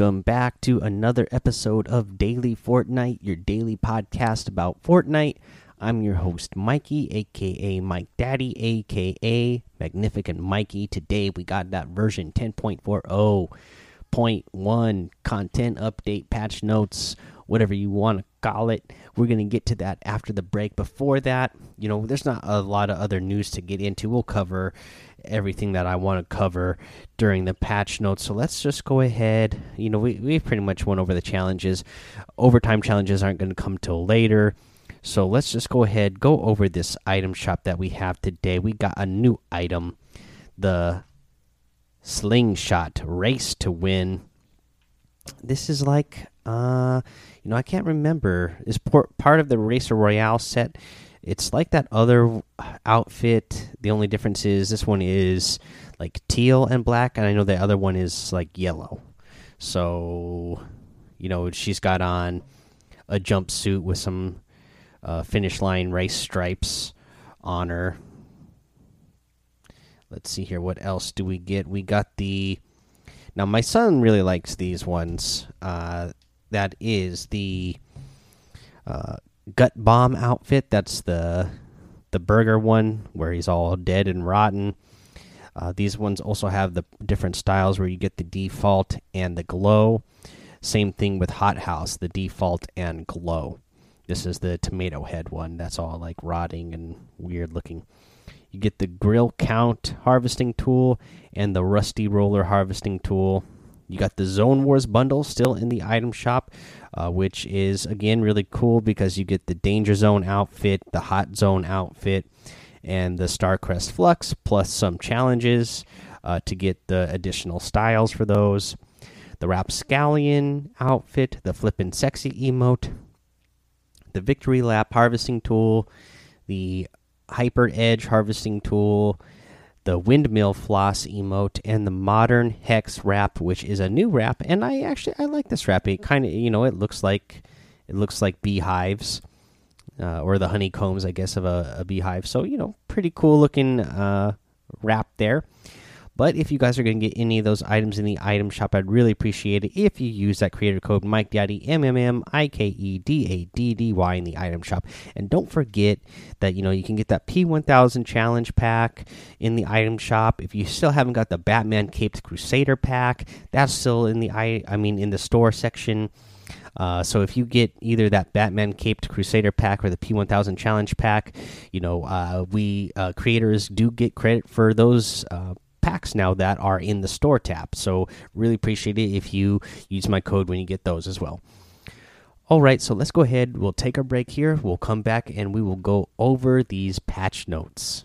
Welcome back to another episode of Daily Fortnite, your daily podcast about Fortnite. I'm your host, Mikey, aka Mike Daddy, aka Magnificent Mikey. Today we got that version 10.40.1 content update, patch notes, whatever you want to call it. We're going to get to that after the break. Before that, you know, there's not a lot of other news to get into. We'll cover everything that I want to cover during the patch notes. So let's just go ahead. You know, we, we pretty much went over the challenges. Overtime challenges aren't going to come till later. So let's just go ahead, go over this item shop that we have today. We got a new item, the slingshot race to win. This is like, uh, you know, I can't remember. Is part of the Racer Royale set it's like that other outfit. The only difference is this one is like teal and black, and I know the other one is like yellow. So, you know, she's got on a jumpsuit with some uh, finish line race stripes on her. Let's see here. What else do we get? We got the. Now, my son really likes these ones. Uh, that is the uh, gut bomb outfit. That's the the burger one where he's all dead and rotten. Uh, these ones also have the different styles where you get the default and the glow. Same thing with Hot House, the default and glow. This is the tomato head one. That's all like rotting and weird looking. You get the grill count harvesting tool and the rusty roller harvesting tool. You got the Zone Wars bundle still in the item shop, uh, which is again really cool because you get the Danger Zone outfit, the Hot Zone outfit, and the Starcrest Flux, plus some challenges uh, to get the additional styles for those. The Rapscallion outfit, the Flippin' Sexy emote, the Victory Lap harvesting tool, the Hyper Edge harvesting tool the windmill floss emote and the modern hex wrap which is a new wrap. And i actually i like this wrap. It kind of you know it looks like it looks like beehives uh, or the honeycombs i guess of a, a, beehive. So you know pretty cool looking uh, wrap there but if you guys are going to get any of those items in the item shop, I'd really appreciate it if you use that creator code Mike Daddy M M M I K E D A D D Y in the item shop. And don't forget that you know you can get that P1000 challenge pack in the item shop. If you still haven't got the Batman Caped Crusader pack, that's still in the I I mean in the store section. Uh, so if you get either that Batman Caped Crusader pack or the P1000 Challenge pack, you know uh, we uh, creators do get credit for those uh, packs now that are in the store tab. So really appreciate it if you use my code when you get those as well. All right, so let's go ahead. We'll take our break here. We'll come back and we will go over these patch notes.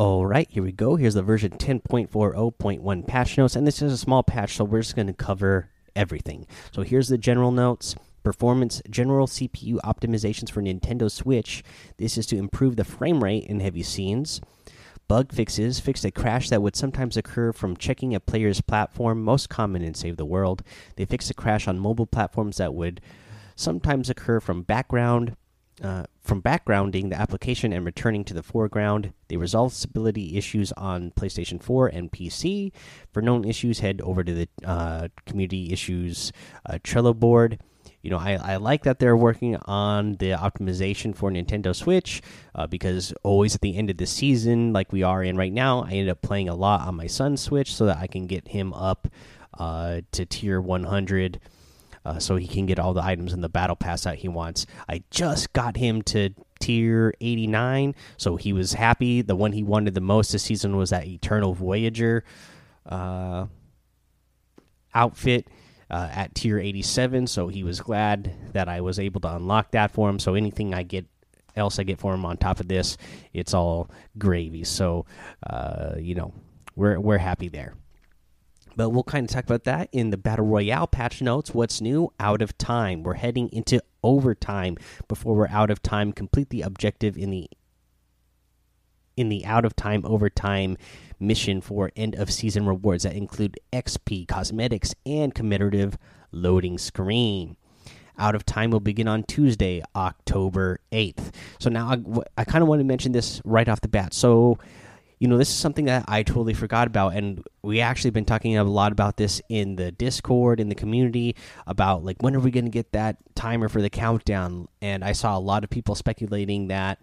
All right, here we go. Here's the version 10.40.1 patch notes, and this is a small patch, so we're just going to cover everything. So here's the general notes. Performance General CPU optimizations for Nintendo Switch. This is to improve the frame rate in heavy scenes. Bug fixes fixed a crash that would sometimes occur from checking a player's platform, most common in Save the World. They fixed a crash on mobile platforms that would sometimes occur from background uh, from backgrounding the application and returning to the foreground. They resolve stability issues on PlayStation 4 and PC. For known issues, head over to the uh, community issues uh, Trello board. You know, I, I like that they're working on the optimization for Nintendo Switch uh, because always at the end of the season, like we are in right now, I end up playing a lot on my son's Switch so that I can get him up uh, to tier 100 uh, so he can get all the items in the battle pass that he wants. I just got him to tier 89, so he was happy. The one he wanted the most this season was that Eternal Voyager uh, outfit. Uh, at tier 87, so he was glad that I was able to unlock that for him. So anything I get else I get for him on top of this, it's all gravy. So, uh, you know, we're we're happy there. But we'll kind of talk about that in the Battle Royale patch notes. What's new? Out of time. We're heading into overtime before we're out of time. Complete the objective in the in the out of time overtime mission for end of season rewards that include XP, cosmetics, and commemorative loading screen. Out of time will begin on Tuesday, October 8th. So now I, I kind of want to mention this right off the bat. So, you know, this is something that I totally forgot about. And we actually been talking a lot about this in the Discord, in the community, about like when are we going to get that timer for the countdown. And I saw a lot of people speculating that.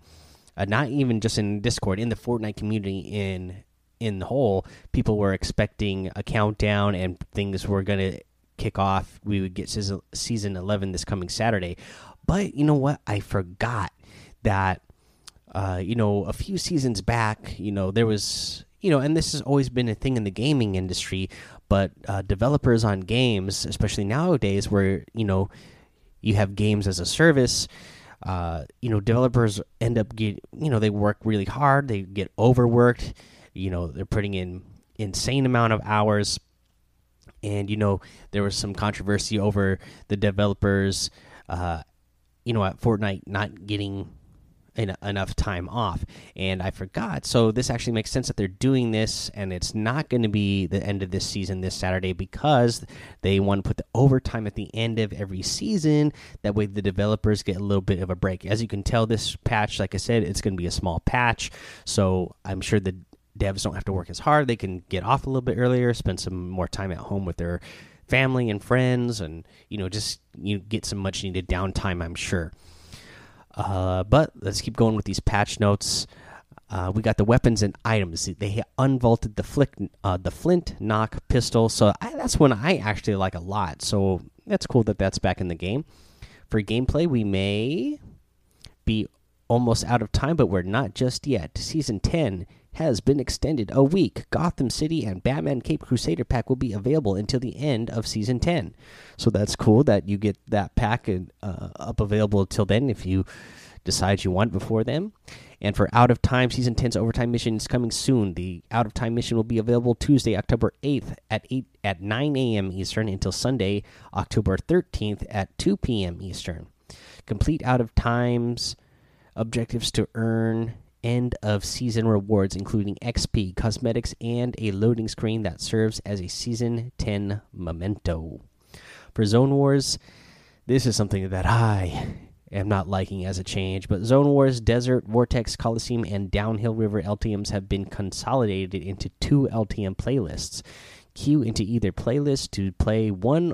Uh, not even just in Discord, in the Fortnite community in in the whole, people were expecting a countdown and things were going to kick off. We would get season, season 11 this coming Saturday. But you know what? I forgot that, uh, you know, a few seasons back, you know, there was, you know, and this has always been a thing in the gaming industry, but uh, developers on games, especially nowadays, where, you know, you have games as a service. Uh, you know, developers end up get, you know, they work really hard, they get overworked, you know, they're putting in insane amount of hours and you know there was some controversy over the developers uh, you know at Fortnite not getting en enough time off and I forgot so this actually makes sense that they're doing this and it's not going to be the end of this season this Saturday because they want to put the overtime at the end of every season that way the developers get a little bit of a break as you can tell this patch like I said it's going to be a small patch so I'm sure the devs don't have to work as hard. They can get off a little bit earlier, spend some more time at home with their family and friends, and you know just you get some much needed downtime. I'm sure. Uh, but let's keep going with these patch notes. Uh, we got the weapons and items. They unvaulted the flick, uh, the flint knock pistol. So I, that's one I actually like a lot. So that's cool that that's back in the game. For gameplay, we may be almost out of time, but we're not just yet. Season 10 has been extended a week. Gotham City and Batman Cape Crusader pack will be available until the end of season 10. So that's cool that you get that pack and, uh, up available till then if you decide you want before then. And for out of time season 10's overtime mission is coming soon. The out of time mission will be available Tuesday, October 8th at 8 at 9 a.m. Eastern until Sunday, October 13th at 2 p.m. Eastern. Complete out of times objectives to earn end of season rewards, including XP, cosmetics, and a loading screen that serves as a season 10 memento. For Zone Wars, this is something that I am not liking as a change, but Zone Wars, Desert, Vortex, Coliseum, and Downhill River LTMs have been consolidated into two LTM playlists. Queue into either playlist to play one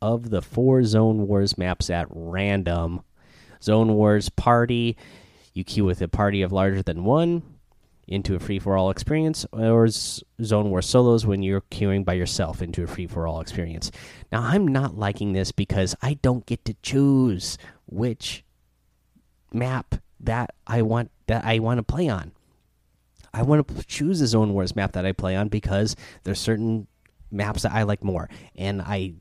of the four Zone Wars maps at random. Zone Wars Party you queue with a party of larger than one into a free for all experience, or Zone War solos when you're queuing by yourself into a free for all experience. Now, I'm not liking this because I don't get to choose which map that I want that I want to play on. I want to choose a Zone Wars map that I play on because there's certain maps that I like more, and I,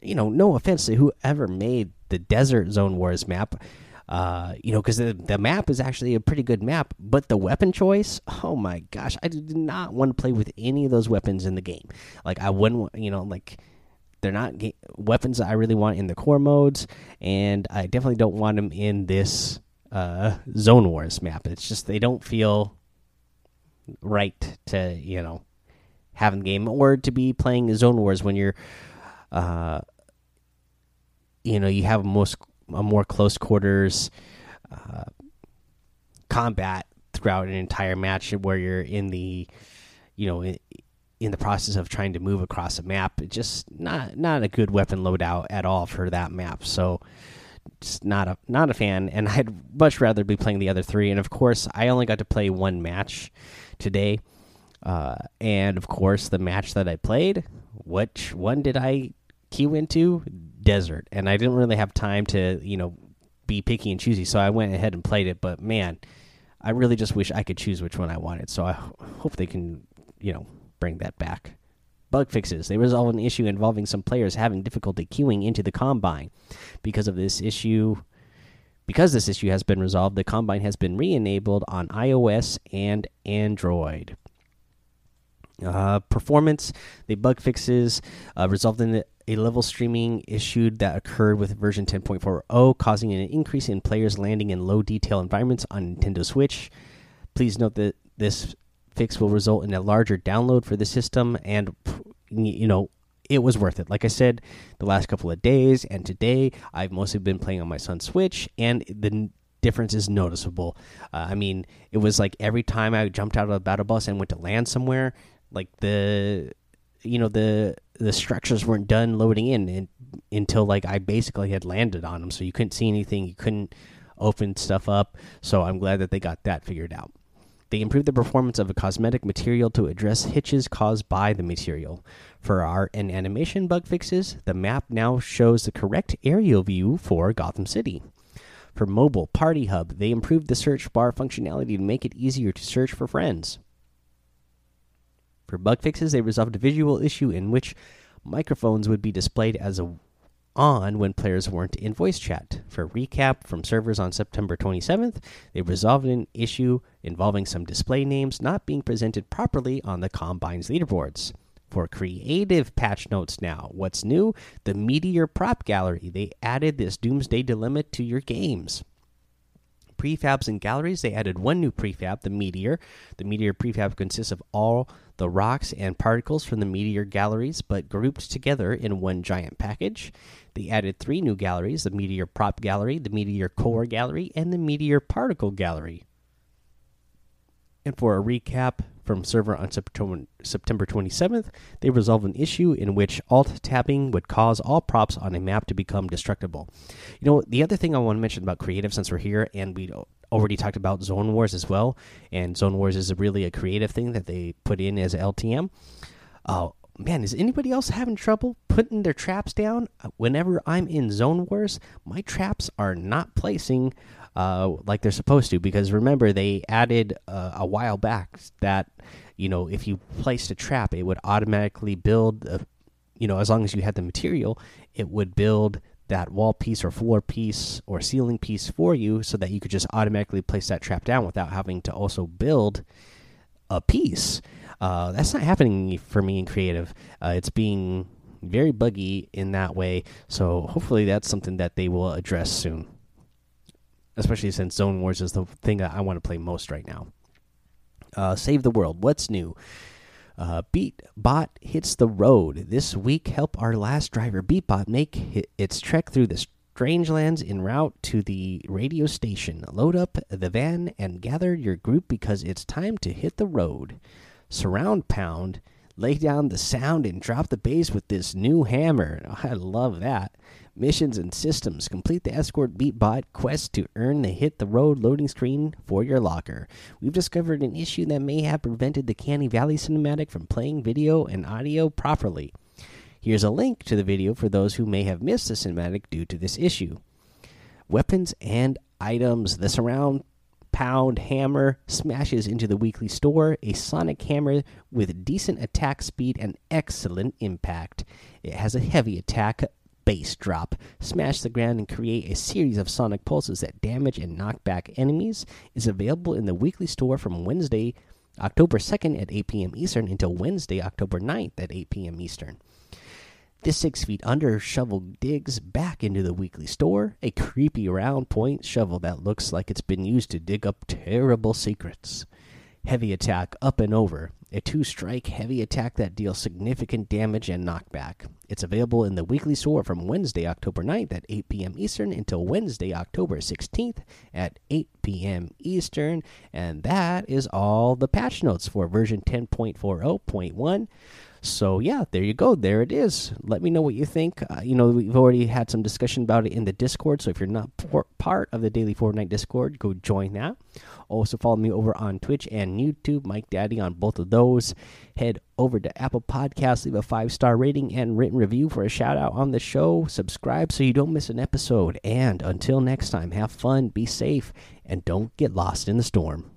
you know, no offense to whoever made the Desert Zone Wars map uh, you know, because the, the map is actually a pretty good map, but the weapon choice, oh my gosh, I did not want to play with any of those weapons in the game. Like, I wouldn't, you know, like they're not weapons I really want in the core modes, and I definitely don't want them in this uh, Zone Wars map. It's just they don't feel right to, you know, have in the game or to be playing Zone Wars when you're, uh, you know, you have most a more close quarters uh, combat throughout an entire match where you're in the you know in, in the process of trying to move across a map. Just not not a good weapon loadout at all for that map. So just not a not a fan. And i'd much rather be playing the other three. And of course i only got to play one match today. Uh, and of course the match that i played which one did i queue into desert, and I didn't really have time to you know be picky and choosy, so I went ahead and played it. But man, I really just wish I could choose which one I wanted. So I hope they can you know bring that back. Bug fixes. They resolve an issue involving some players having difficulty queuing into the combine. Because of this issue, because this issue has been resolved, the combine has been re-enabled on iOS and Android. Uh, performance, the bug fixes uh, resolved in a level streaming issue that occurred with version 10.40, causing an increase in players landing in low detail environments on Nintendo Switch. Please note that this fix will result in a larger download for the system, and you know it was worth it. Like I said, the last couple of days and today, I've mostly been playing on my son's Switch, and the difference is noticeable. Uh, I mean, it was like every time I jumped out of a battle bus and went to land somewhere, like the you know the the structures weren't done loading in and, until like I basically had landed on them, so you couldn't see anything, you couldn't open stuff up. So I'm glad that they got that figured out. They improved the performance of a cosmetic material to address hitches caused by the material. For art and animation bug fixes, the map now shows the correct aerial view for Gotham City. For mobile Party Hub, they improved the search bar functionality to make it easier to search for friends. For bug fixes, they resolved a visual issue in which microphones would be displayed as a on when players weren't in voice chat. For recap from servers on September 27th, they resolved an issue involving some display names not being presented properly on the Combine's leaderboards. For creative patch notes now, what's new? The Meteor Prop Gallery. They added this Doomsday Dilemma to your games prefabs and galleries, they added one new prefab, the Meteor. The Meteor prefab consists of all the rocks and particles from the Meteor galleries, but grouped together in one giant package. They added three new galleries the Meteor Prop Gallery, the Meteor Core Gallery, and the Meteor Particle Gallery. And for a recap from server on September 27th, they resolved an issue in which alt tabbing would cause all props on a map to become destructible. You know, the other thing I want to mention about creative, since we're here and we already talked about Zone Wars as well, and Zone Wars is a really a creative thing that they put in as LTM. Uh, man, is anybody else having trouble putting their traps down? Whenever I'm in Zone Wars, my traps are not placing uh, like they're supposed to. Because remember, they added uh, a while back that you know if you placed a trap, it would automatically build. A, you know, as long as you had the material, it would build that wall piece or floor piece or ceiling piece for you, so that you could just automatically place that trap down without having to also build a piece. Uh, that's not happening for me in creative. Uh, it's being very buggy in that way. So hopefully that's something that they will address soon especially since Zone Wars is the thing I want to play most right now. Uh, Save the world. What's new? Uh, Beatbot hits the road this week. Help our last driver, Beatbot, make its trek through the Strangelands en route to the radio station. Load up the van and gather your group because it's time to hit the road. Surround pound, lay down the sound and drop the bass with this new hammer. I love that missions and systems. Complete the escort beatbot quest to earn the hit the road loading screen for your locker. We've discovered an issue that may have prevented the Canny Valley cinematic from playing video and audio properly. Here's a link to the video for those who may have missed the cinematic due to this issue. Weapons and items. The surround pound hammer smashes into the weekly store, a sonic hammer with decent attack speed and excellent impact. It has a heavy attack bass drop, smash the ground, and create a series of sonic pulses that damage and knock back enemies, is available in the weekly store from Wednesday, October 2nd at 8 p.m. Eastern until Wednesday, October 9th at 8 p.m. Eastern. This six feet under shovel digs back into the weekly store, a creepy round point shovel that looks like it's been used to dig up terrible secrets. Heavy attack up and over, a two strike heavy attack that deals significant damage and knockback. It's available in the weekly store from Wednesday, October 9th at 8 p.m. Eastern until Wednesday, October 16th at 8 p.m. Eastern. And that is all the patch notes for version 10.40.1. So yeah, there you go. There it is. Let me know what you think. Uh, you know, we've already had some discussion about it in the Discord. So if you're not part of the Daily Fortnite Discord, go join that. Also follow me over on Twitch and YouTube, Mike Daddy on both of those. Head over to Apple Podcasts, leave a five star rating and written review for a shout out on the show. Subscribe so you don't miss an episode. And until next time, have fun, be safe, and don't get lost in the storm.